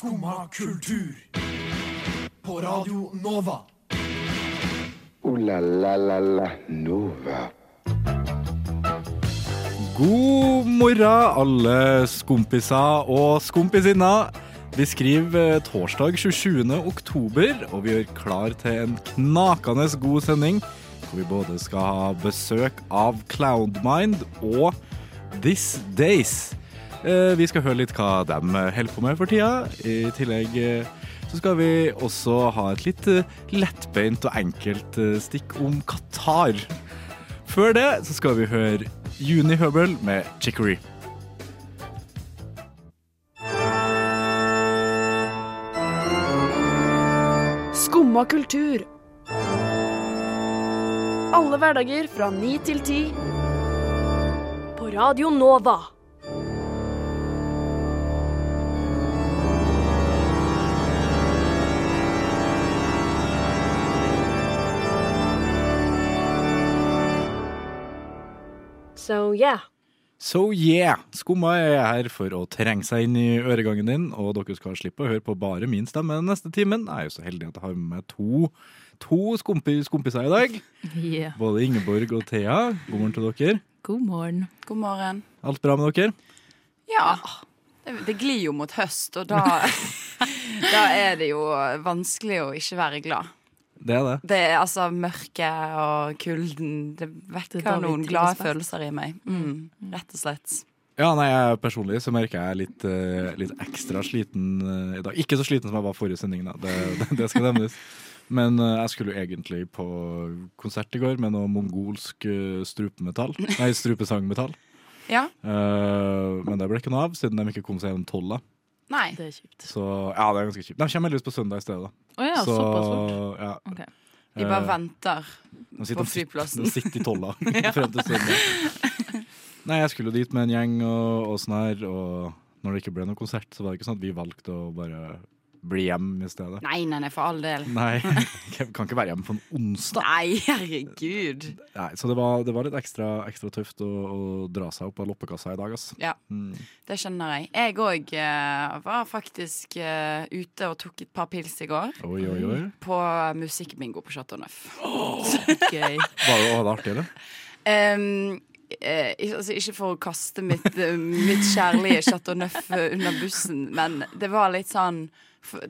Skumma kultur. På Radio Nova. O-la-la-la-la Nova. God morgen, alle skompiser og skompisinner. Vi skriver eh, torsdag 27. oktober, og vi gjør klar til en knakende god sending. Hvor vi både skal ha besøk av Cloudmind og This Days. Eh, Vi skal høre litt hva de holder på med for tida. I tillegg eh, så skal vi også ha et litt eh, lettbeint og enkelt eh, stikk om Qatar. Før det så skal vi høre Juni Høbel med Chicory. Skumma kultur. Alle hverdager fra ni til ti. På Radio Nova. So yeah. So yeah! Skumma er her for å trenge seg inn i øregangen din, og dere skal slippe å høre på bare min stemme den neste timen. Jeg er jo så heldig at jeg har med meg to, to skumpis, skompiser i dag. Yeah. Både Ingeborg og Thea. God morgen til dere. God morgen. God morgen. Alt bra med dere? Ja. Det, det glir jo mot høst, og da, da er det jo vanskelig å ikke være glad. Det er det. Det er altså mørket og kulden. Det er vekker det noen glade følelser i meg. Mm, rett og slett. Ja, nei, jeg Personlig så merker jeg litt, uh, litt ekstra sliten uh, i dag. Ikke så sliten som jeg var forrige sending, da. Det, det, det skal nevnes. Men uh, jeg skulle jo egentlig på konsert i går med noe mongolsk strupemetall. Nei, strupesangmetall. Ja. Eh, men det ble ikke noe av, siden de ikke kom seg gjennom tolla. Nei. Det er kjipt. Så ja, det er ganske kjipt. De kommer heldigvis på søndag i stedet. Oh, ja, så, såpass fort. Ja, Okay. De bare Eh, venter. de sitter- på flyplassen. De sitter i tolla frem til søndag. Nei, jeg skulle jo dit med en gjeng og, og sånn her, og når det ikke ble noen konsert, så var det ikke sånn at vi valgte å bare bli hjemme i stedet. Nei, nei, nei, for all del. Nei, kan ikke være hjemme på en onsdag. Nei, herregud. Nei, så det var, det var litt ekstra, ekstra tøft å, å dra seg opp av loppekassa i dag, ass. Ja, Mm. det skjønner jeg. Jeg òg var faktisk uh, ute og tok et par pils i går. Oi, oi, oi. På musikkbingo på Chateau Neuf. Gøy. Var det, var det artig, eller? Um, eh, altså, ikke for å kaste mitt, eh, mitt kjærlige Chateau Neuf eh, under bussen, men det var litt sånn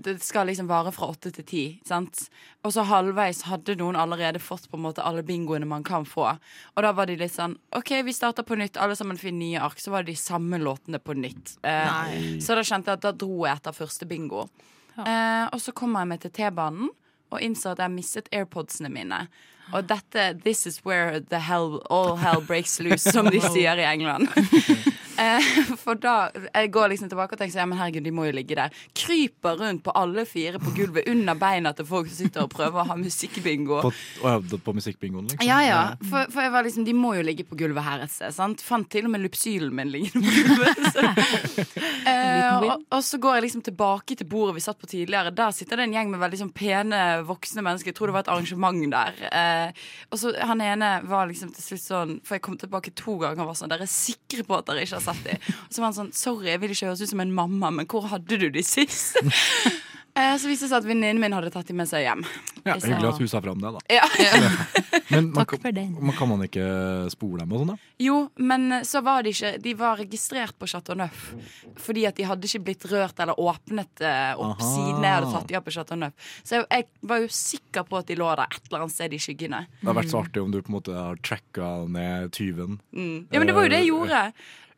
Det skal liksom vare fra åtte til ti, sant? Og så halvveis hadde noen allerede fått på en måte alle bingoene man kan få. Og da var de litt sånn OK, vi starter på nytt, alle sammen finner nye ark. Så var det de samme låtene på nytt. Eh, så da kjente jeg at da dro jeg etter første bingo. Eh, og så kommer jeg meg til T-banen og innså at jeg mistet airpodsene mine. Og dette This is where the hell, all hell breaks loose, som de sier i England. Eh, for da Jeg går liksom tilbake og tenker sånn, ja, men herregud, de må jo ligge der. Kryper rundt på alle fire på gulvet under beina til folk som sitter og prøver å ha musikkbingo. På, på musikkbingoen, liksom? Ja, ja. For, for jeg var liksom, de må jo ligge på gulvet her et sted. Sant? Fant til og med lypsylen min liggende på gulvet. Så. Eh, og, og så går jeg liksom tilbake til bordet vi satt på tidligere. Der sitter det en gjeng med veldig sånn pene voksne mennesker. Jeg tror det var et arrangement der. Eh, og så Han ene var liksom til slutt sånn For jeg kom tilbake to ganger og var sånn Dere er sikre på at dere ikke har sett i. Og så var han sånn Sorry, jeg vil ikke høres ut som en mamma, men hvor hadde du de sist? Eh, så viste det seg at venninnen min hadde tatt dem med seg hjem. Ja, sa- hyggelig at hun sa fra om det, da. Ja. Men man, Takk for den. man, kan man ikke spole dem og sånn, da? Jo, men så var de ikke De var registrert på Chateau Neuf. Fordi at de hadde ikke blitt rørt eller åpnet eh, opp Aha. siden jeg hadde tatt dem opp på Chateau Neuf. Så jeg, jeg var jo sikker på at de lå der et eller annet sted i skyggene. Det hadde vært så artig om du på en måte har tracka ned tyven. Ja, men det var jo det jeg gjorde.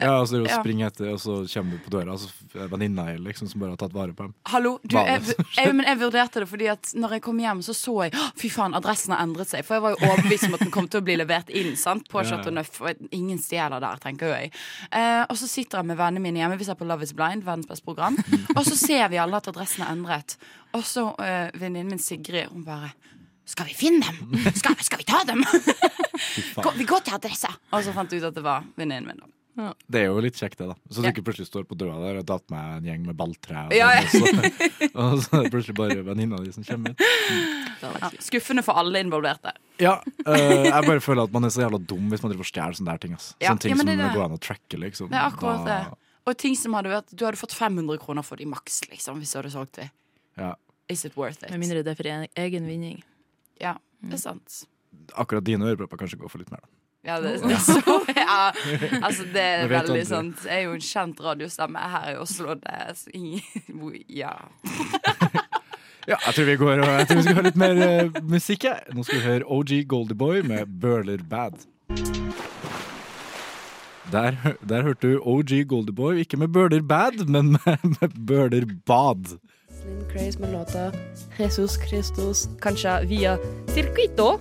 Ja, og så Ja. springe etter, og så kommer du på døra, og så er venninna di liksom, som bare har tatt vare på dem. Hallo, du, er jeg, jeg, men jeg vurderte det fordi at når jeg kom hjem, så så jeg Fy faen, adressen har endret seg. For jeg var jo overbevist om at den kom til å bli levert inn sant, på. Chateau Neuf. Og ingen stjeler der, tenker jo jeg. Eh, og så sitter jeg med vennene mine hjemme. Vi ser på Love is Blind, verdens beste program. Og så ser vi alle at adressen er endret. Og så eh, venninnen min Sigrid, hun bare skal vi finne dem? Skal, skal vi ta dem? Vi går til adressa. Og så fant jeg ut at det var venninnen min. Det er jo litt kjekt, det, da. Så du ikke plutselig står på døra der og har tatt med en gjeng med balltre, og, Ja, ja. og, så, er det plutselig bare venninna di som kommer. Ja, skuffende for alle involverte. Ja, øh, jeg bare føler at man er så jævla dum hvis man driver og stjeler sånne der ting. Altså. Ja, Sånne ting ja, men som det det. går an å tracke, liksom. Det er akkurat Da- det. Og ting som hadde vært Du hadde fått 500 kroner for de maks, liksom, hvis du hadde solgt de. Ja. Is it worth it? Med mindre det er for en- egen vinning. Ja, det er sant. Akkurat dine ørepropper kanskje går for litt mer. da. Ja, det, det så, ja. Altså, det er veldig sant. Jeg er jo en kjent radiostemme her i Oslo. Det er så ingen Ja. Ja, jeg tror vi går og jeg tror vi skal høre litt mer uh, musikk. jeg. Nå skal vi høre OG Goldieboy med Burler Bad. Der, der hørte du OG Goldieboy, ikke med Burler Bad, men med, med Burler Bad. Slim Craze med låta Jesus Christus, kanskje via Circuito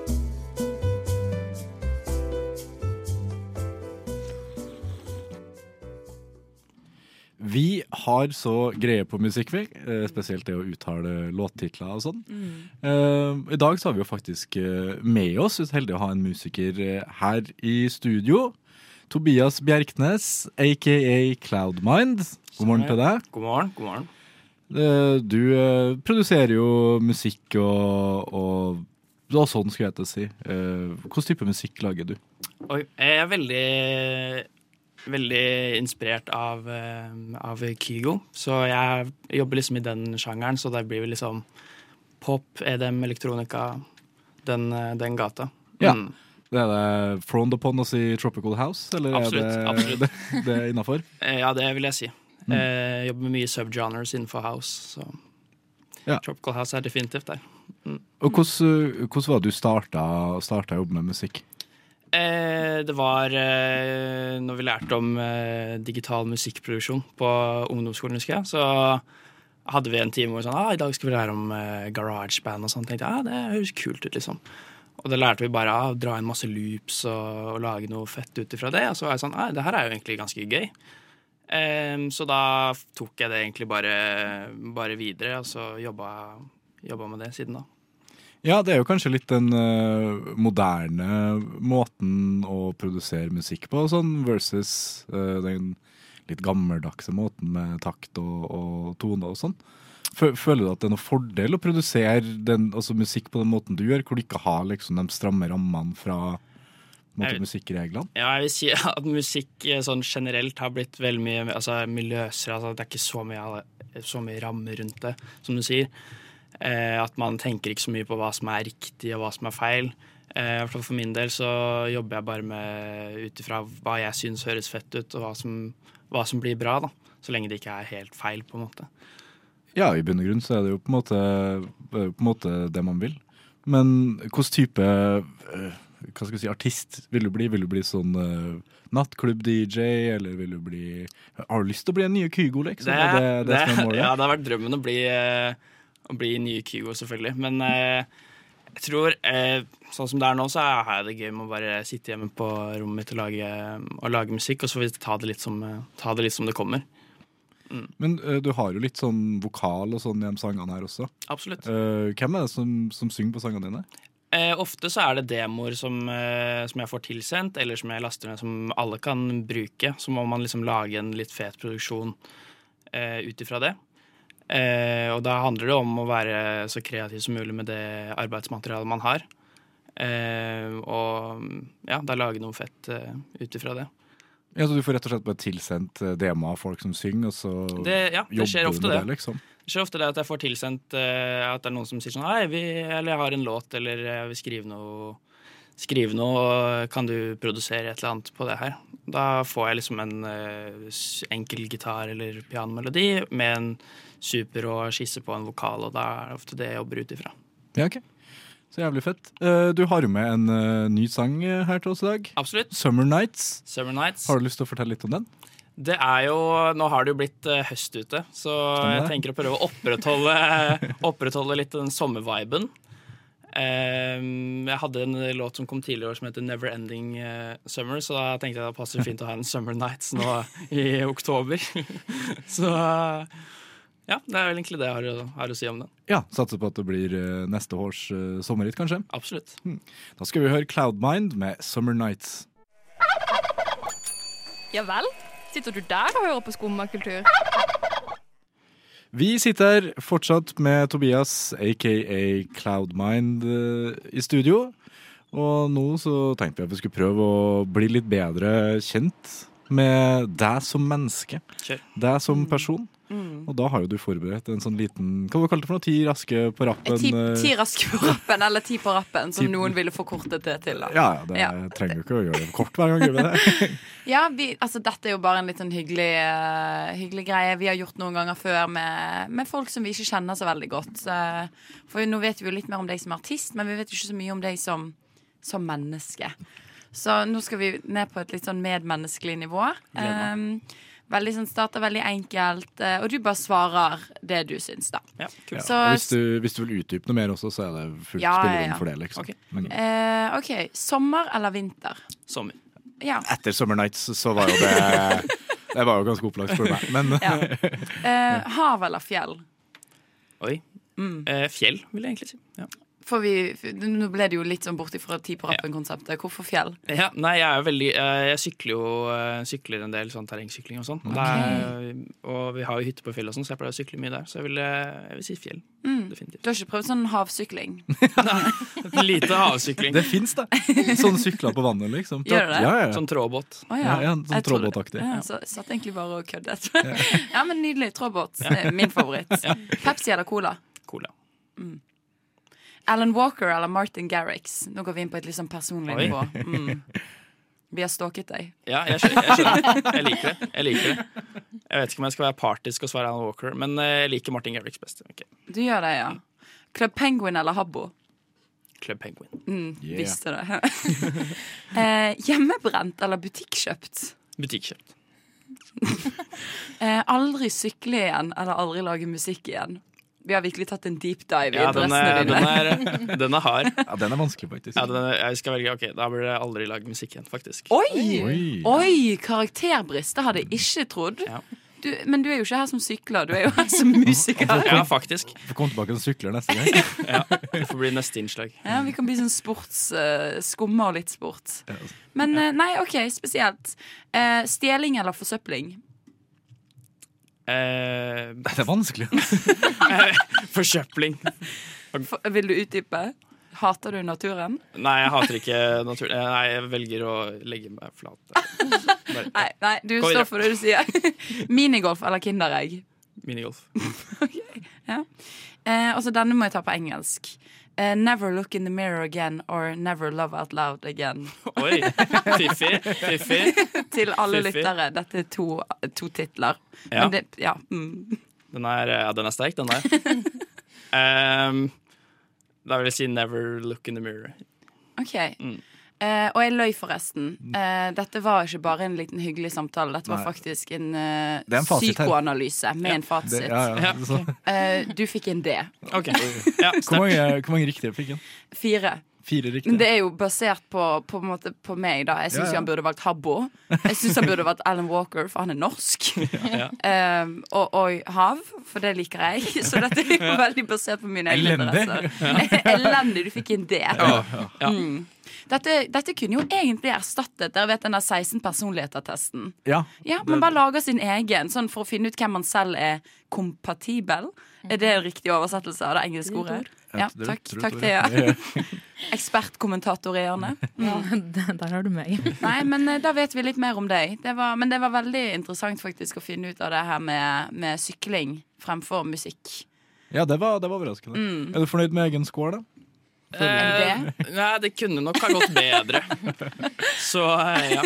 Vi har så greie på musikk, vi. eh, Spesielt det å uttale låttitler og sånn. Eh, I dag så har vi jo faktisk eh, med oss, så heldig å ha en musiker her i studio. Tobias Bjerknes, aka Cloudmind. God morgen til deg. God morgen. god morgen. Du produserer jo musikk og, og, og sånn, skulle jeg til å si. Eh, Hvilken type musikk lager du? Oi, jeg er veldig, veldig inspirert av, eh, av Kygo. Så jeg jobber liksom i den sjangeren, så det blir liksom pop, EDM, elektronika, den, eh, den gata. Ja. Mm. Det er det frowned upon å si Tropical House, eller Absolutt, er det absolutt. det, det innafor? Eh, Ja, det vil jeg si. Mm. Jeg jobber med mye subgenres innenfor house, så Ja. Tropical House er definitivt der. Og hvordan, hvordan var det du starta, starta å jobbe med musikk? Eh, det var eh, når vi lærte om eh, digital musikkproduksjon på ungdomsskolen, husker jeg. Så hadde vi en time hvor vi sånn, ah, i dag skal vi lære om eh, garageband og sånn. tenkte jeg, ah, det høres kult ut, liksom. Og da lærte vi bare ah, å dra inn masse loops og, og lage noe fett ut ifra det. Og så var jeg sånn, ah, det her er jo egentlig ganske gøy. Så da tok jeg det egentlig bare, bare videre, og så jobba, jobba med det siden da. Ja, det er jo kanskje litt den uh, moderne måten å produsere musikk på, sånn versus uh, den litt gammeldagse måten med takt og, og tone og sånn. Føler du at det er noen fordel å produsere den, altså musikk på den måten du gjør, hvor du ikke har liksom de stramme rammene fra måte, Jeg- musikkreglene? Ja, jeg vil si at musikk eh, sånn generelt har blitt veldig mye altså, mye løsere. Altså, det er ikke så mye, så mye rammer rundt det, som du sier. Eh, at man tenker ikke så mye på hva som er riktig og hva som er feil. Eh, for min del så jobber jeg bare med ut ifra hva jeg syns høres fett ut, og hva som, hva som blir bra. da. Så lenge det ikke er helt feil, på en måte. Ja, i bunn og grunn så er det jo på en måte, det er på en måte det man vil. Men hvilken type hva skal vi si, artist vil du bli? Vil du bli sånn uh, nattklubb-DJ, eller vil du bli Har du lyst til å bli en ny Kygo, liksom? er det, det, som er målet? ja, det har vært drømmen å bli, eh, å bli nye Kygo, selvfølgelig. Men eh, jeg tror eh, sånn som det er nå, så har jeg det gøy med å bare sitte hjemme på rommet mitt og lage, og lage musikk, og så får vi ta det litt som, ta det, litt som det kommer. Men eh, du har jo litt sånn vokal og sånn gjennom sangene her også. Absolutt. Eh, hvem er det som, som synger på sangene dine? Eh, ofte så er det demoer som, eh, som jeg får tilsendt, eller som jeg laster ned, som alle kan bruke. Så må man liksom lage en litt fet produksjon eh, ut ifra det. Eh, og da handler det om å være så kreativ som mulig med det arbeidsmaterialet man har. Eh, og ja, da lage noe fett eh, ut ifra det. Ja, så Du får rett og slett bare tilsendt øh, av folk som synger, og så det ja, det skjer ofte det. det, liksom? Det skjer ofte det at jeg får tilsendt eh, at det er noen som sier sånn Hei, vi, eller jeg har en låt, eller jeg vil skrive noe Skrive noe, kan du produsere et eller annet på det her? Da får jeg liksom en eh, enkel gitar eller pianomelodi med en superrå skisse på en vokal, og da er det ofte det jeg jobber ut ifra. Ja, ok. Så jævlig fett. Øh, du har jo med en øh, ny sang her til oss i dag. Absolutt. 'Summer Nights'. Summer Nights. Har du lyst til å fortelle litt om den? Det er jo, Nå har det jo blitt eh, høst ute, så jeg tenker å prøve å opprettholde, opprettholde litt den sommerviben. Eh, jeg hadde en låt som kom tidligere i år som heter Never Ending eh, Summer, så da tenkte jeg det passer fint å ha en Summer Nights nå i oktober. så ja, det er vel egentlig det jeg har, å- har å si om den. Ja, Satser på at det blir øh, neste års øh, sommerhit, kanskje. Absolutt. Da skal vi høre Cloudmind med 'Summer Nights'. Ja vel? Sitter du der og hører på skummakultur? Vi sitter her fortsatt med Tobias, aka Cloudmind, eh, i studio. Og nå så tenkte vi at vi skulle prøve å bli litt bedre kjent med deg som menneske. Kjør. Deg som person. Mm. Og da har jo du forberedt en sånn liten Hva var det kalt det for noe? Ti raske på rappen? Ti, eh, ti raske på rappen, eller ti på rappen, som Ti- noen ville forkortet det til. da Ja, det Ja. trenger jo ikke å gjøre det kort hver gang. Det? Ja, vi, altså Dette er jo bare en litt sånn hyggelig, eh, hyggelig greie vi har gjort noen ganger før med, med folk som vi ikke kjenner så veldig godt. For nå vet vi jo litt mer om deg som artist, men vi vet jo ikke så mye om deg som, som menneske. Så nå skal vi ned på et litt sånn medmenneskelig nivå. Um, veldig sånn Starter veldig enkelt, eh, og du bare svarer det du syns, da. Ja, kult. Så- hvis, du, hvis du vil utdype noe mer også, så er det fullt Ja, spillerom ja. for det. liksom. Ok. Men Eh, OK. Sommer eller vinter? Sommer. Ja. etter Summer Nights så var jo det Det var jo ganske opplagt for meg. Men ja. Eh, hav eller fjell? Oi. Mm. Eh, fjell, vil jeg egentlig si. Ja. For vi, nå ble det jo litt sånn borti ifra ti på rappen-konseptet. Hvorfor fjell? Ja, nei, jeg er jo veldig eh, Jeg sykler jo eh, sykler en del sånn terrengsykling og sånn. Er- Og vi har jo hytte på fjellet og sånn, så jeg pleier å sykle mye der. Så jeg vil, eh, jeg vil si fjell. Mm. Definitivt. Du har ikke prøvd sånn havsykling? nei, Lite havsykling. det fins, det. Sånn sykler på vannet, liksom. Gjør det? Ja, ja, ja. Sånn tråbåt. Oh, Ja, ja, sånn Jeg. Ja, så satt egentlig bare og køddet. ja, men nydelig. Tråbåt. Min favoritt. Pepsi eller Cola? Cola. Alan Walker eller Martin Garrix? Nå går vi inn på et litt sånn personlig nivå. Mm. Vi har stalket deg. Ja, jeg skjønner, jeg skjønner. Jeg liker det. Jeg liker det. Jeg vet ikke om jeg skal være partisk og svare Alan Walker, men eh, jeg liker Martin Garrix best. Okay. Du gjør det, ja. Club Penguin eller Habbo? Club Penguin. Mm, Yeah. Visste det. eh, hjemmebrent eller butikkjøpt? Butikkjøpt. Eh, aldri sykle igjen eller aldri lage musikk igjen. Vi har virkelig tatt en deep dive i Ja, den interessene er, dine. den, er, den er hard. Ja, den er vanskelig, faktisk. Ja, den er, jeg skal velge, ok, Da blir det aldri lage musikk igjen, faktisk. Oi! Oi. Oi! Karakterbrist. Det hadde jeg ikke trodd. Ja. Du, men du er jo ikke her som sykler, du er jo her som musiker. Ja, faktisk. Får komme tilbake og sykler neste gang. Ja, Det får bli neste innslag. Ja, Vi kan bli sånn sports... Uh, skummer litt sport. Men uh, nei, OK, spesielt. Uh, stjeling eller forsøpling? Eh, Det er vanskelig. forsøpling. For, vil du utdype? Hater du naturen? Nei, jeg hater ikke natur. Eh, Nei, jeg velger å legge meg flat. Bare, Nei, nei du Kom, står for det du sier. Minigolf eller Kinderegg? Minigolf. Ja. Eh, og så denne må jeg ta på engelsk. Eh, never look in the mirror again or never love out loud again. Oi! Fiffig. Fiffig. Til alle Fiffig. lyttere. Dette er to, to titler. Ja. Men det, ja. Mm. Den er, ja, den er sterk, den der. um, da vil jeg si 'never look in the mirror'. OK. Mm. Eh, og jeg løy forresten. Eh, dette var ikke bare en liten hyggelig samtale. Dette var Nei. faktisk en, eh, en psykoanalyse med en Det, fasit. ja, ja. Ja, Eh, du fikk en D. Okay. ja, hvor, mange, hvor mange riktige fikk en? Fire. Fire Men riktige. det er jo basert på, på, en måte, på meg, da. Jeg syns Ja, ja. han burde valgt Habbo. Jeg syns han burde valgt Alan Walker, for han er norsk. Ja. Um, og, og Hav, for det liker jeg. Så dette er jo veldig basert på mine egne interesser. Elendig. Du fikk inn det. Ja. Mm. Dette, dette kunne jo egentlig erstattet Dere vet den der 16 personligheter-testen. Ja. Ja, Man bare lager sin egen, sånn for å finne ut hvem man selv er kompatibel. Er det en riktig oversettelse av det engelske ordet? Ja, takk, takk det. ja. Ekspertkommentator i hjørnet. Ja, der har du meg. Nei, men eh, da vet vi litt mer om deg. Det var, men det var veldig interessant faktisk å finne ut av det her med, med sykling fremfor musikk. ja, det var, det var overraskende. Mm. Er du fornøyd med egen score, da? Eh, nei, det kunne nok ha gått bedre. Så eh, ja.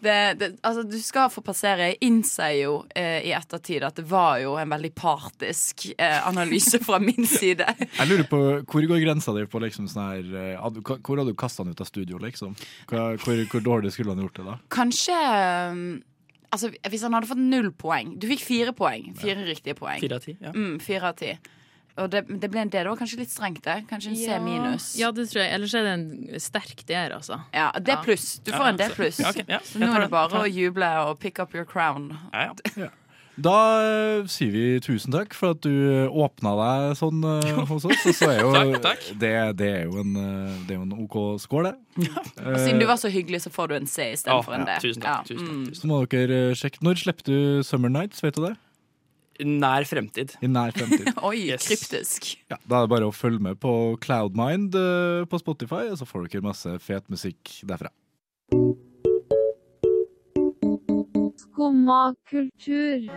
Det, det, altså, du skal få passere. Jeg innser jo eh, i ettertid at det var jo en veldig partisk eh, analyse fra min side. Jeg lurer på, Hvor går grensa di på liksom sånn her eh, ad- Hvor hadde du kasta han ut av studio, liksom? Hva, hvor, hvor dårlig skulle han gjort det, da? Kanskje um, Altså, Hvis han hadde fått null poeng Du fikk fire poeng. Fire riktige poeng. Fire av ti. Ja. Mm, fire av ti. Og det, det ble en D. Det var kanskje litt strengt, det. Kanskje en C minus. Ja, det tror jeg. Ellers er det en sterk DR, altså. Ja, D pluss. Du får Ja, en D pluss. ja, okay. ja. Så nå er det bare å juble og pick up your crown. Ja, ja. Da eh, sier vi tusen takk for at du åpna deg sånn uh, hos oss. Og så er jo, Takk, takk. Det, det, er jo en, eh, det er jo en OK score, det. Og siden du var så hyggelig, så får du en C istedenfor ja. en D. ja, tusen takk, tusen takk, mm. Så må dere eh, sjekke. Når slipper du Summer Nights, vet du det? Nær fremtid. I nær fremtid. Oi, Yes. kryptisk. Ja, da er det bare å følge med på Cloudmind eh, på Spotify, og så får dere masse fet musikk derfra. Skumma kultur.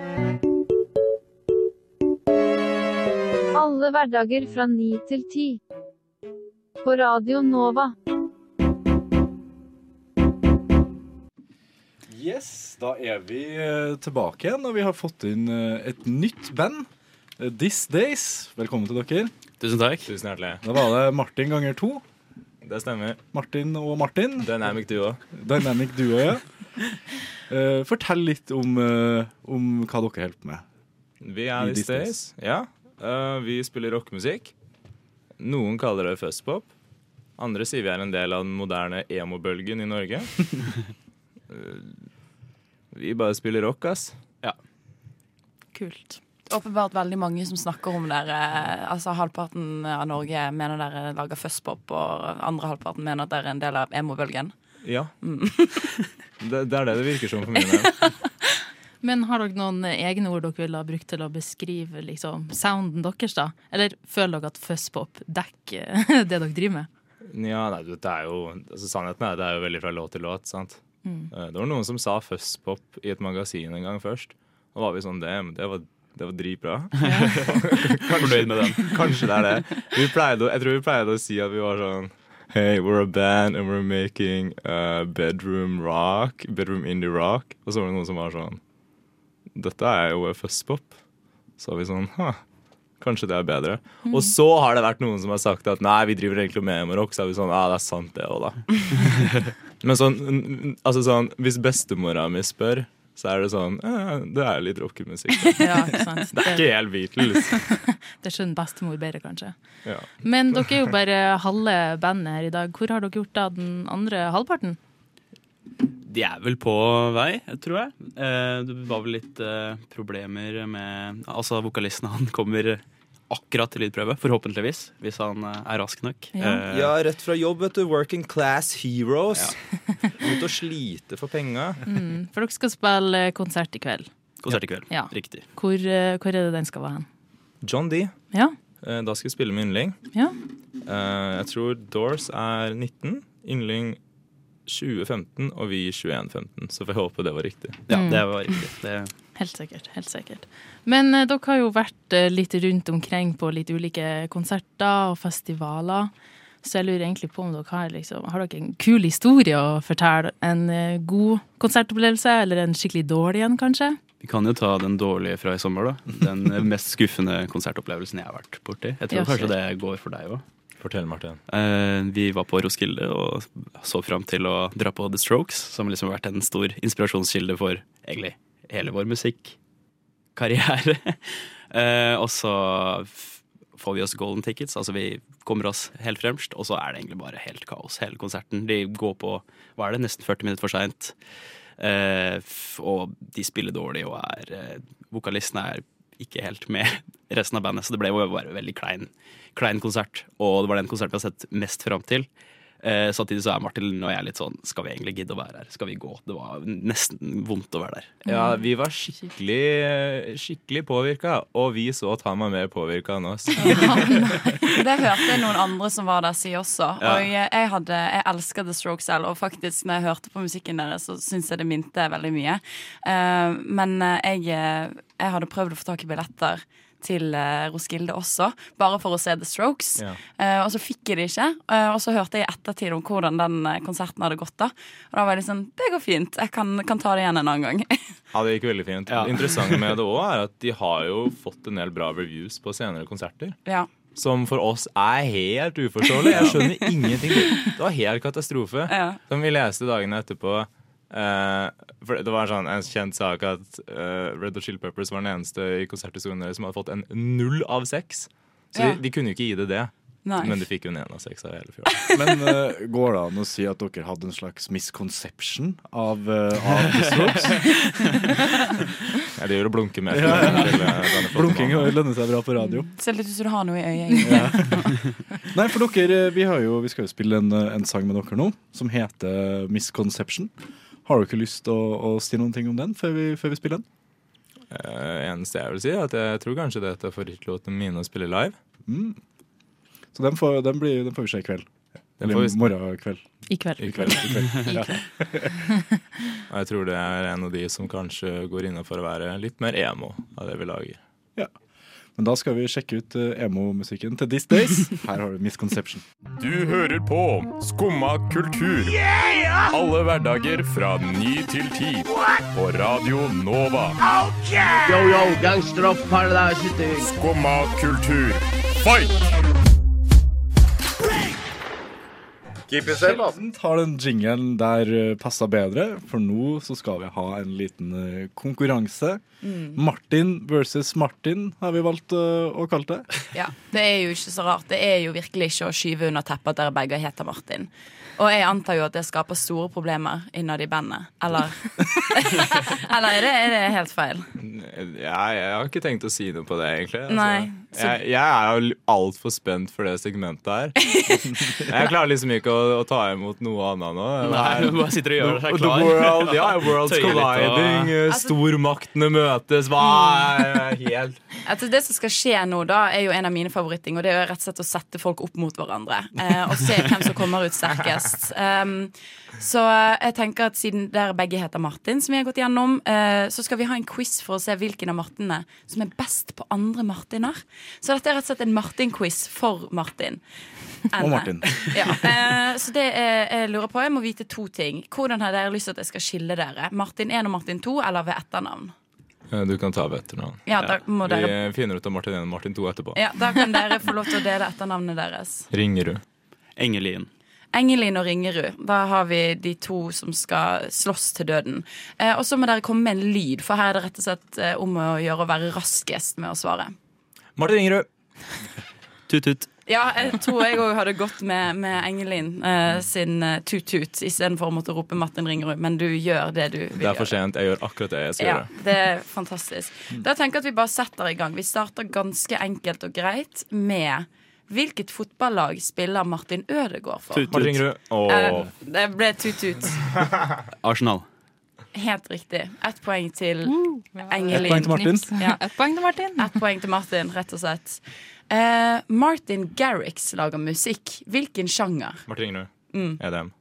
Alle hverdager fra ni til ti. På Radio Nova. Yes, da er vi eh, tilbake igjen, og vi har fått inn eh, et nytt band. eh, This Days. Velkommen til dere. Tusen takk. Tusen hjertelig. Da var det Martin ganger to. Det stemmer. Martin og Martin. Dynamic duo. Dynamic duo, ja. Eh, fortell litt om, om hva dere holder på med. Vi er This Days. Days. Ja. Eh, vi spiller rockemusikk. Noen kaller det fuzzpop. Andre sier vi er en del av den moderne emo-bølgen i Norge. Eh, vi bare spiller rock, ass. Ja. Kult. Åpenbart veldig mange som snakker om dere. Altså Halvparten av Norge mener dere lager fuzzpop, og andre halvparten mener at dere er en del av emo-bølgen. Ja. Mm. Det, det er det det virker som for min del. Men har dere noen egne ord dere ville ha brukt til å beskrive liksom, sounden deres, da? Eller føler dere at fuzzpop dekker det dere driver med? Ja, nei, det er jo altså, Sannheten er det er jo veldig fra låt til låt. sant? Mm. Eh, Det var noen som sa fuzzpop i et magasin en gang først. Og var vi sånn, det, det var, det var dritbra. Fornøyd med den. Kanskje det er det. Vi pleide, jeg tror vi pleide å si at vi var sånn Hey, we're a band and we're making uh, bedroom rock. Bedroom indie rock. Og så var det noen som var sånn Dette er jo fuzzpop. Så var vi sånn Huh, kanskje det er bedre. Mm. Og så har det vært noen som har sagt at nei, vi driver egentlig med emo-rock. Så er vi sånn Ja, det er sant, det òg, da. Men sånn, altså sånn hvis bestemora mi spør, så er det sånn eh, Det er litt rockemusikk. Ja, ikke sant? Det er ikke helt Beatles. Det skjønner bestemor bedre, kanskje. Ja. Men dere er jo bare halve bandet her i dag. Hvor har dere gjort av den andre halvparten? De er vel på vei, tror jeg. Eh, Det var vel litt eh, problemer med Altså, vokalisten han kommer akkurat til lydprøve, forhåpentligvis, hvis han eh, er rask nok. Eh, Ja, rett fra jobb, vet du. Working class heroes. Ut og slite for penga. Mm, for dere skal spille konsert i kveld. Konsert i kveld. Ja. Riktig. Hvor, eh, hvor er det den skal være hen? John D. Ja. Eh, Da skal vi spille med Yndling. Ja. Uh, Jeg tror Doors er 19, Yndling 2015 og vi 2115. Så får jeg håpe det var riktig. Ja, Mm. det var riktig. Det, Helt sikkert. helt sikkert. Men eh, dere har jo vært eh, litt rundt omkring på litt ulike konserter og festivaler. Så jeg lurer egentlig på om dere har, liksom, har dere en kul historie å fortelle? En eh, god konsertopplevelse, eller en skikkelig dårlig en, kanskje? vi kan jo ta den dårlige fra i sommer, da. Den eh, mest skuffende konsertopplevelsen jeg har vært borti. Jeg tror Ja, kanskje det går for deg òg. Fortell, Martin. Eh, vi var på Roskilde og så fram til å dra på The Strokes, som liksom har vært en stor inspirasjonskilde for egentlig hele vår musikkarriere. eh, og så får vi oss golden tickets, altså vi kommer oss helt fremst, og så er det egentlig bare helt kaos hele konserten. De går på hva er det, nesten 40 minutter for seint. Eh, og de spiller dårlig og er eh, Vokalisten er ikke helt med resten av bandet, så det ble jo bare en veldig klein, klein konsert. Og det var den konserten vi har sett mest fram til. Eh, samtidig så er Martin og jeg litt sånn Skal vi egentlig gidde å være her? Skal vi gå? Det var nesten vondt å være der. Ja, vi var skikkelig, skikkelig påvirka, og vi så at han var mer påvirka enn oss. Det hørte jeg noen andre som var der si også. Ja. Og jeg, jeg, hadde, jeg elsker The Strokes selv, og faktisk når jeg hørte på musikken deres, så syns jeg det minte veldig mye. Uh, men eh, jeg, eh, jeg hadde prøvd å få tak i billetter til eh, Roskilde også, bare for å se The Strokes. Ja. Eh, og så fikk jeg det ikke. eh, og så hørte jeg i ettertid om hvordan den konserten hadde gått. da Og da var jeg sånn Det går fint, jeg kan, kan ta det igjen en annen gang. Ja, det gikk veldig fint. Ja. Det interessante med det òg er at de har jo fått en del bra reviews på senere konserter. ja. Som for oss er helt uforståelig. Jeg skjønner ingenting. Det var helt katastrofe. Ja. Som vi leste dagene etterpå. Eh, for Det var en, sånn, en kjent sak at uh, Red Hot Chill Peppers var den eneste i konserthistorien deres som hadde fått en null av seks. Så Ja. de, de kunne jo ikke gi det det. Nei. Men de fikk jo en én av seks av hele fjorden. Men uh, går det an å si at dere hadde en slags misconception av, uh, av Ja, det gjør å blunke mer. Ja, ja. Blunking lønner seg bra på radio. Ser litt ut som du har noe i øyet. Nei, for dere, vi, har jo, vi skal jo spille en, en sang med dere nå som heter Misconception. Har du ikke lyst til å, å si noen ting om den før vi, før vi spiller den? Uh, eneste jeg vil si, er at jeg tror kanskje dette er favorittlåten min å spille live. Mm. Så den får, den, blir, den får vi se i kveld. Den Eller vi- morgen kveld. I kveld. I kveld. I kveld. I Ja. Og jeg tror det er en av de som kanskje går innafor å være litt mer emo av det vi lager. Men da skal vi sjekke ut eh, emo-musikken til These Days. Her har du Misconception. Du hører på Skumma kultur. Alle hverdager fra ny til ti. På Radio Nova. Yo, yo, gangsteropp, paradise Skumma kultur. Fight! Keep Sjelden har den jingelen der uh, passa bedre, for nå så skal vi ha en liten eh, konkurranse. Mm. Martin versus Martin har vi valgt eh, å kalle det. Ja, Det er jo ikke så rart. Det er jo virkelig ikke å skyve under teppet at dere begge heter Martin. Og jeg antar jo at det skaper store problemer innad i bandet. Eller Eller er det, er det helt feil? Ja, jeg har ikke tenkt å si noe på det, egentlig. Altså, Nei, jeg, jeg er jo altfor spent for det segmentet her. jeg klarer liksom ikke å, å ta imot noe annet nå. Nei, du bare sitter og gjør deg The. World, ja, world's og- colliding, eh, stormaktene møtes, hva er helt Altså det som skal skje nå, da, er jo en av mine favoritting, og det er jo rett og slett å sette folk opp mot hverandre. Eh, og se hvem som kommer ut sterkest. Um, så jeg tenker at siden dere begge heter Martin, som vi har gått gjennom, eh, så skal vi ha en quiz for å se hvilken av Martinene som er best på andre Martiner. Så dette er rett og slett en Martin-quiz for Martin. Og Martin. Ja, eh, så det jeg, jeg lurer på, jeg må vite to ting. Hvordan har dere lyst til at jeg skal skille dere? Martin 1 og Martin 2, eller ved etternavn? Eh, Du kan ta ved etternavn. Ja, da må Vi dere- finner ut av Martin 1 og Martin 2 etterpå. Ja, Da kan dere få lov til å dele etternavnet deres. Ringerud. Engelin. Engelin og Ringerud. Da har vi de to som skal slåss til døden. Eh, og så må dere komme med en lyd, for her er det rett og slett om å gjøre å være raskest med å svare. Martin Ingerud. Tut-tut. Ja, jeg tror jeg òg hadde gått med, med Engelin eh, sin uh, tut-tut istedenfor å måtte rope Martin Ringerud, men du gjør det du vil Det er for sent. Jeg gjør akkurat det jeg skal Ja, gjøre. det er fantastisk. Da tenker jeg at vi bare setter i gang. Vi starter ganske enkelt og greit med Hvilket fotballag spiller Martin Ødegaard for? Tut-tut. Martin Ringerud. Eh, det ble tut-tut. Arsenal. Helt riktig. Ett poeng til Ett Engelin. poeng til Martin. Ja. Ett poeng til Martin. Ett poeng til Martin, rett og slett. Uh, Martin Garrix lager musikk. Hvilken sjanger? Martin Ringerud. Mm. EDM.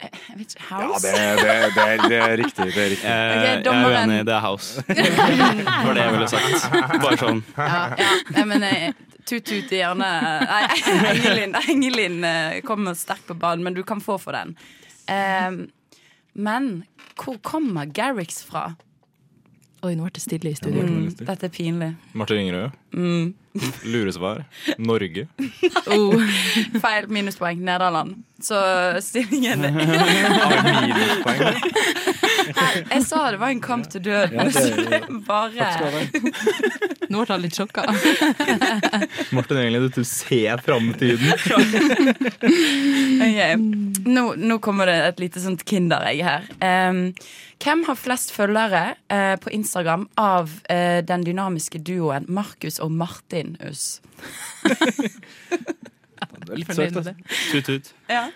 Jeg vet ikke, Ja, det, det, det, er, det er riktig. Det er riktig. Eh, okay, jeg er uenig, det er house. Det var det jeg ville sagt. Bare sånn. Ja, ja. Jeg mener, tut-tut i Nei, Engelin, Engelin eh, kommer sterkt på banen, men du kan få for den. Eh, men hvor kommer Garrix fra? Oi, nå ble det stille i studio. Mm, dette er pinlig. Martin Ringerød. Mm. Luresvar. Norge. Oh, feil. Minuspoeng. Nederland. Så stillingen minuspoeng. Jeg sa det var en kamp til døden. Ja, det- så jeg bare Nå ble han litt sjokka. Martin Engelid, du ser framtiden. okay. Nå, nå kommer det et lite sånt kinderegg her. Um, hvem har flest følgere uh, på Instagram av uh, den dynamiske duoen Markus og Martinus? Det er litt søkt, altså. Tut-tut. Ja.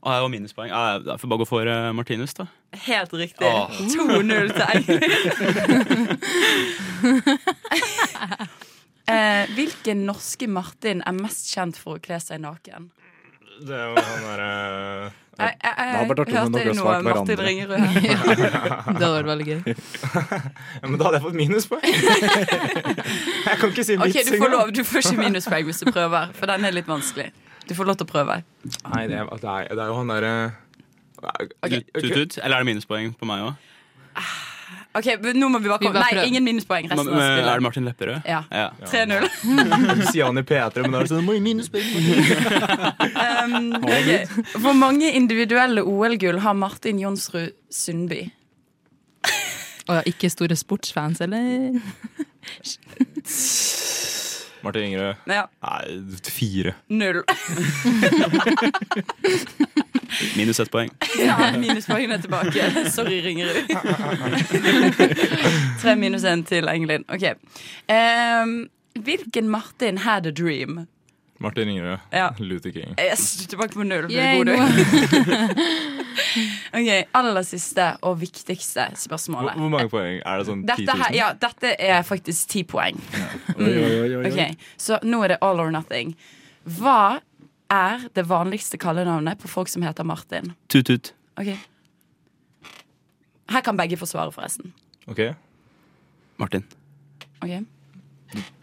Det var minuspoeng. Ah, jeg får bare gå for uh, Martinus, da. Helt riktig. Åh. 2-0 til Eivind. eh, hvilken norske Martin er mest kjent for å kle seg naken? Det var han derre Jeg, jeg, jeg, hørte noe svarte Martin hverandre. Ringerud her. Det hadde vært veldig gøy. ja, Men da hadde jeg fått minuspoeng. jeg kan ikke si Ok, okay, du får lov, du får ikke minuspoeng hvis du prøver, for den er litt vanskelig. Du får lov til å prøve. Nei, det er, det er, det er jo han derre Tut-tut. Eller er det minuspoeng på meg òg? Ok, Nå må vi bare Vi komme bare Nei, ingen minuspoeng. Resten av spillet Er det. Martin Lepperød? Ja. ja. 3-0. Du sier han i P3, men da er det sånn minuspoeng. Um, okay. Hvor mange individuelle OL-gull har Martin Jonsrud Sundby? Og ikke store sportsfans, eller? Martin Ingerød. Ja. Nei, fire. Null. Minus ett poeng. Ja, minuspoengene er tilbake. Sorry, Ringerud. Tre minus én til Engelin. OK. Um, hvilken Martin had a dream? Martin Ingerød. Ja. Luther King. Yes, tilbake på null. Yay, god, du. OK, aller siste og viktigste spørsmålet. hvor mange poeng? Er det sånn 10 Dette, 000? her, ja, dette er faktisk ti poeng. Oi, oi, oi, oi, oi. Ok, Så nå er det all or nothing. Hva er det vanligste kallenavnet på folk som heter Martin? Tut-tut. Ok Her kan begge få svaret, forresten. Ok. Martin. Ok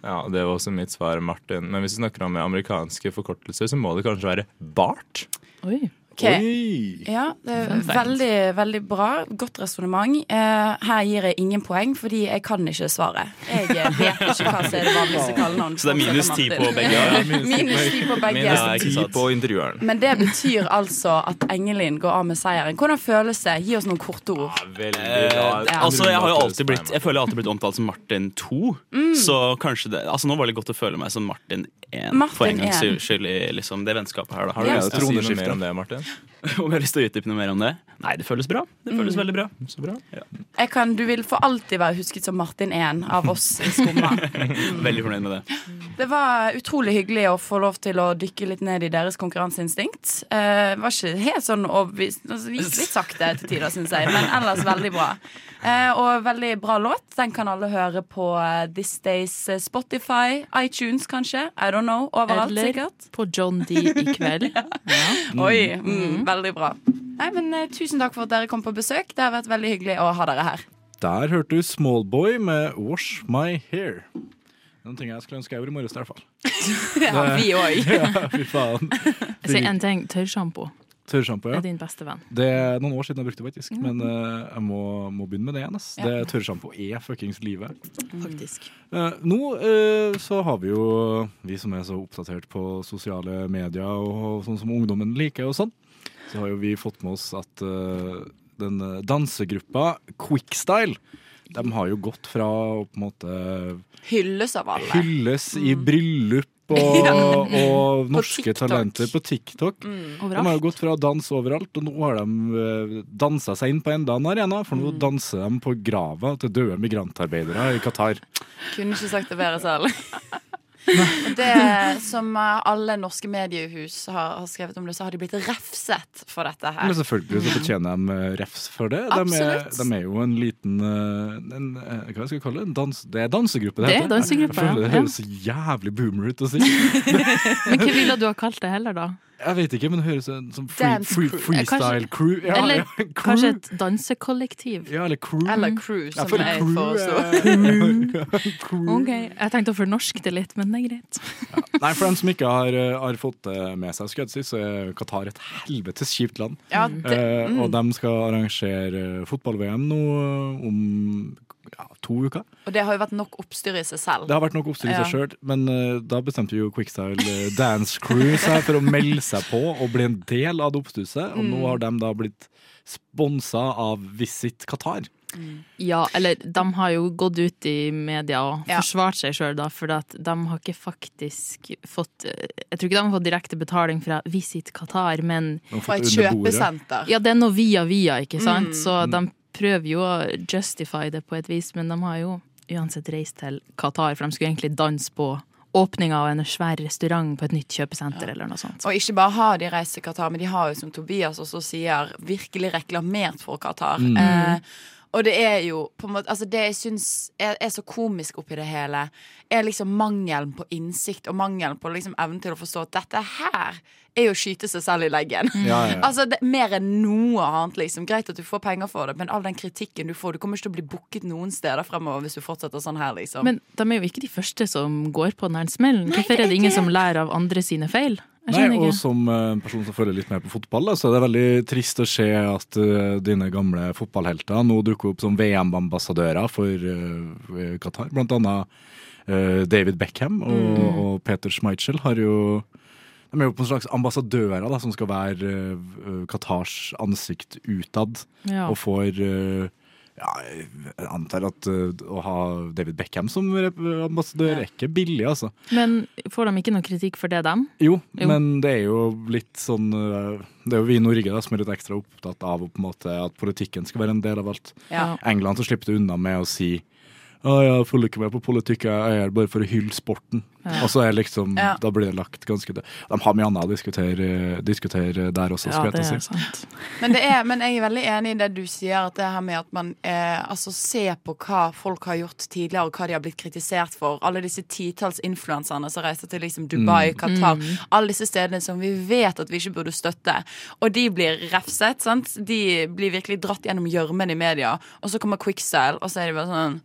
Ja, det var også mitt svar, Martin. Men hvis vi snakker om amerikanske forkortelser, så må det kanskje være Bart. Oi. Ok. Ja, det er veldig, veldig bra. Godt resonnement. Eh, her gir jeg ingen poeng, fordi jeg kan ikke svaret. Jeg eh, vet ikke hva som er det vanligste kallenavnet. Så det er minus ti på begge? Ja, minus ti på begge. Minus ti på intervjueren. Men det betyr altså at Engelin går av med seieren. Hvordan føles det? Gi oss noen korte ord. Veldig bra. Ja. altså, jeg har jo alltid blitt Jeg føler jeg har alltid blitt omtalt som Martin 2. Mm. Så kanskje det Altså Nå var det godt å føle meg som Martin 1 Martin for en gangs skyld i liksom, det vennskapet her. Da. Har du lyst til å si noe mer om det, Martin? Om jeg har lyst til å utdype noe mer om det? Nei, det føles bra. Det føles Mm. veldig bra. Så bra. Ja. Jeg kan, du vil for alltid være husket som Martin 1 av oss i Skumma. Veldig fornøyd med det. Det var utrolig hyggelig å få lov til å dykke litt ned i deres konkurranseinstinkt. Uh, var ikke helt sånn overbevist altså, det Gikk litt sakte til tider, syns jeg, men ellers veldig bra. Uh, og veldig bra låt. Den kan alle høre på eh, This Days Spotify, iTunes kanskje. I don't know. Overalt, Eller sikkert. på John D i kveld. Oi, mm, veldig bra. Nei, men uh, Tusen takk for at dere kom på besøk. Det har vært veldig hyggelig å ha dere her. Der hørte du Smallboy med Wash My Hair. Noen ting jeg skulle ønske jeg gjorde i morges, i hvert fall. Ja, vi òg. ja, fy faen. Jeg sier en ting. Tørrsjampo Tørrsjampo, ja. er din beste venn. Det er noen år siden jeg brukte det, faktisk. Men uh, jeg må, må begynne med det igjen. Ja. Det Tørrsjampo er fuckings livet. Faktisk. Uh, nå uh, så har vi jo, vi som er så oppdatert på sosiale medier og sånn som ungdommen liker og sånn, så har jo vi fått med oss at den dansegruppa Quickstyle, de har jo gått fra å på en måte Hylles av alle. hylles i bryllup og, Ja. og norske TikTok. talenter på TikTok. Mm. De har jo gått fra å danse overalt, og nå har de uh, dansa seg inn på enda en arena, for Mm. nå danser de på grava til døde migrantarbeidere i Qatar. Kunne ikke sagt det bedre selv. Det som alle norske mediehus har, har skrevet om det, så har de blitt refset for dette her. Men selvfølgelig så fortjener de eh, refs for det. De er, de er jo en liten eh, en, eh, Hva skal jeg kalle det? En dans, det er dansegruppe, Det er heter. dansegruppe, Jeg føler det høres så jævlig boomer ut å si. Men hva ville du ha kalt det heller, da? Jeg vet ikke, men det høres ut som free, free, crew. freestyle Kanskje- crew. Ja, Eller ja, crew. kanskje et dansekollektiv? Ja, eller crew. Eller crew, som jeg, jeg foreslo. Ok, Jeg tenkte å fornorske det litt, men det er greit. Nei, For dem som ikke har, eh, har fått det med seg, skal jeg si, så er Qatar et helvetes kjipt land. Ja, det- eh, mm. og de skal arrangere fotball-VM nå eh, om ja, to uker. Og det har jo vært nok oppstyr i seg selv. Det har vært nok oppstyr i Ja. seg selv, men uh, da bestemte jo Quickstyle eh, Dance Crew seg for å melde seg på og bli en del av det oppstusset. Og nå Mm. har de da blitt sponsa av Visit Qatar. Ja, eller de har jo gått ut i media og Ja. forsvart seg sjøl, da, for at de har ikke faktisk fått Jeg tror ikke de har fått direkte betaling fra Visit Qatar, men Fra et kjøpesenter. Ja, det er noe via via, ikke sant? Mm. Så de prøver jo å justify det på et vis, men de har jo uansett reist til Qatar, for de skulle egentlig danse på åpninga av en svær restaurant på et nytt kjøpesenter eller noe sånt. Og ikke bare har de reist til Qatar, men de har jo, som Tobias også sier, virkelig reklamert for Qatar. Mm. Eh, og det er jo på en måte Altså det jeg syns er, er så komisk oppi det hele, er liksom mangelen på innsikt og mangelen på liksom evnen til å forstå at dette her er jo å skyte seg selv i leggen. Ja, ja, ja. Altså det, Mer enn noe annet. liksom Greit at du får penger for det, men all den kritikken du får Du kommer ikke til å bli booket noen steder fremover hvis du fortsetter sånn her, liksom. Men de er jo ikke de første som går på den her smellen. Hvorfor er det ingen som lærer av andre sine feil? Nei, og som eh, en person som følger litt mer på fotball, så er det veldig trist å se at eh, dine gamle fotballhelter nå dukker opp som VM-ambassadører for eh, Qatar. Blant annet eh, David Beckham og, Mm. og Peter Schmeichel har jo de er jo på en slags ambassadører da, som skal være eh, Qatars ansikt utad, Ja. og får eh, Ja, jeg antar at uh, å ha David Beckham som ambassadør er ikke billig, altså. Men får de ikke noe kritikk for det, dem? Jo, Jo. men det er jo litt sånn uh, Det er jo vi i Norge da, som er litt ekstra opptatt av måte, at politikken skal være en del av alt. Ja. England så slipper det unna med å si å, jeg følger ikke med på politikk, jeg er her bare for å hylle sporten. Ja. Og så er liksom, Ja. da blir det lagt ganske De har mye annet å diskutere, diskutere der også, Ja, det er sant. Men, det er, men jeg er veldig enig i det du sier, at det her med at man eh, altså ser på hva folk har gjort tidligere, og hva de har blitt kritisert for. Alle disse titalls influenserne som reiser til liksom Dubai, Mm. Qatar. Mm. Alle disse stedene som vi vet at vi ikke burde støtte. Og de blir refset. sant? De blir virkelig dratt gjennom gjørmen i media. Og så kommer Quickstyle, og så er de bare sånn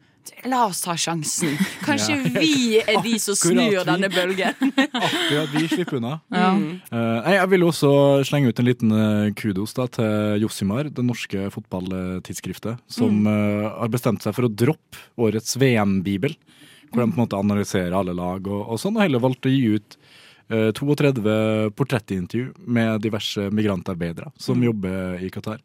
La oss ta sjansen. Kanskje Ja. vi er de som snur denne bølgen. Akkurat vi slipper unna. Ja. Eh, jeg vil også slenge ut en liten eh, kudos da, til Jossimar, det norske fotballtidsskriftet, som eh, har bestemt seg for å droppe årets VM-bibel. Hvor de på en måte analyserer alle lag og, og sånn, og heller valgte å gi ut eh, 32 portrettintervju med diverse migrantarbeidere som Mm. jobber i Qatar.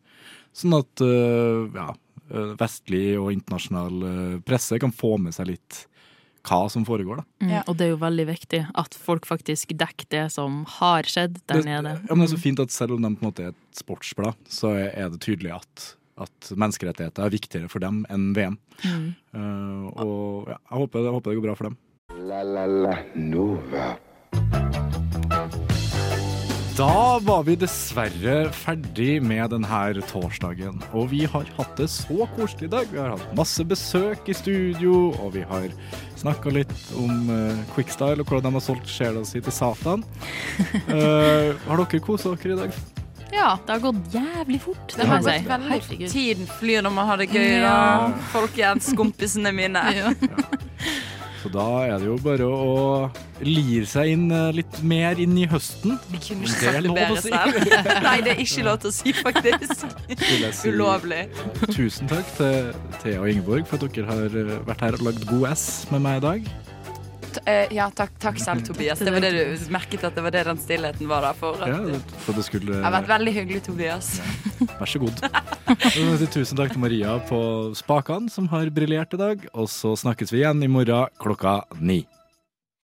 Sånn at ja, vestlig og internasjonal eh, presse kan få med seg litt hva som foregår. da. Mm, Og det er jo veldig viktig at folk faktisk dekker det som har skjedd der Det- nede. Ja, men det er så fint at selv om de på en måte er et sportsblad, så er er det tydelig at, at menneskerettigheter er viktigere for dem enn VM. Mm. Uh, og ja, jeg håper, jeg håper det går bra for dem. La la la Nova. Da var vi dessverre ferdig med denne torsdagen. Og vi har hatt det så koselig i dag. Vi har hatt masse besøk i studio, og vi har snakka litt om uh, Quickstyle og hvordan de har solgt sjela si til Satan. Uh, har dere kosa dere i dag? Ja, det har gått jævlig fort, det må har jeg gått si. veldig Herregud. Tiden flyr når man har det gøy, da. Ja. Folkens, kompisene mine. Så da er det jo bare å lire seg inn eh, litt mer inn i høsten. Vi kunne ikke sagt det bedre selv. Nei, det er ikke lov til å si, faktisk. Si. Ulovlig. Tusen takk til Thea og Ingeborg for at dere har vært her og lagd god S med meg i dag. Eh, Ja, takk, takk selv, Tobias. Det var det du merket at det var det den stillheten var der for. At Ja, for det skulle har vært veldig hyggelig, Tobias. Vær så god. Tusen takk til Maria på spakene, som har briljert i dag. Og så snakkes vi igjen i morgen klokka ni.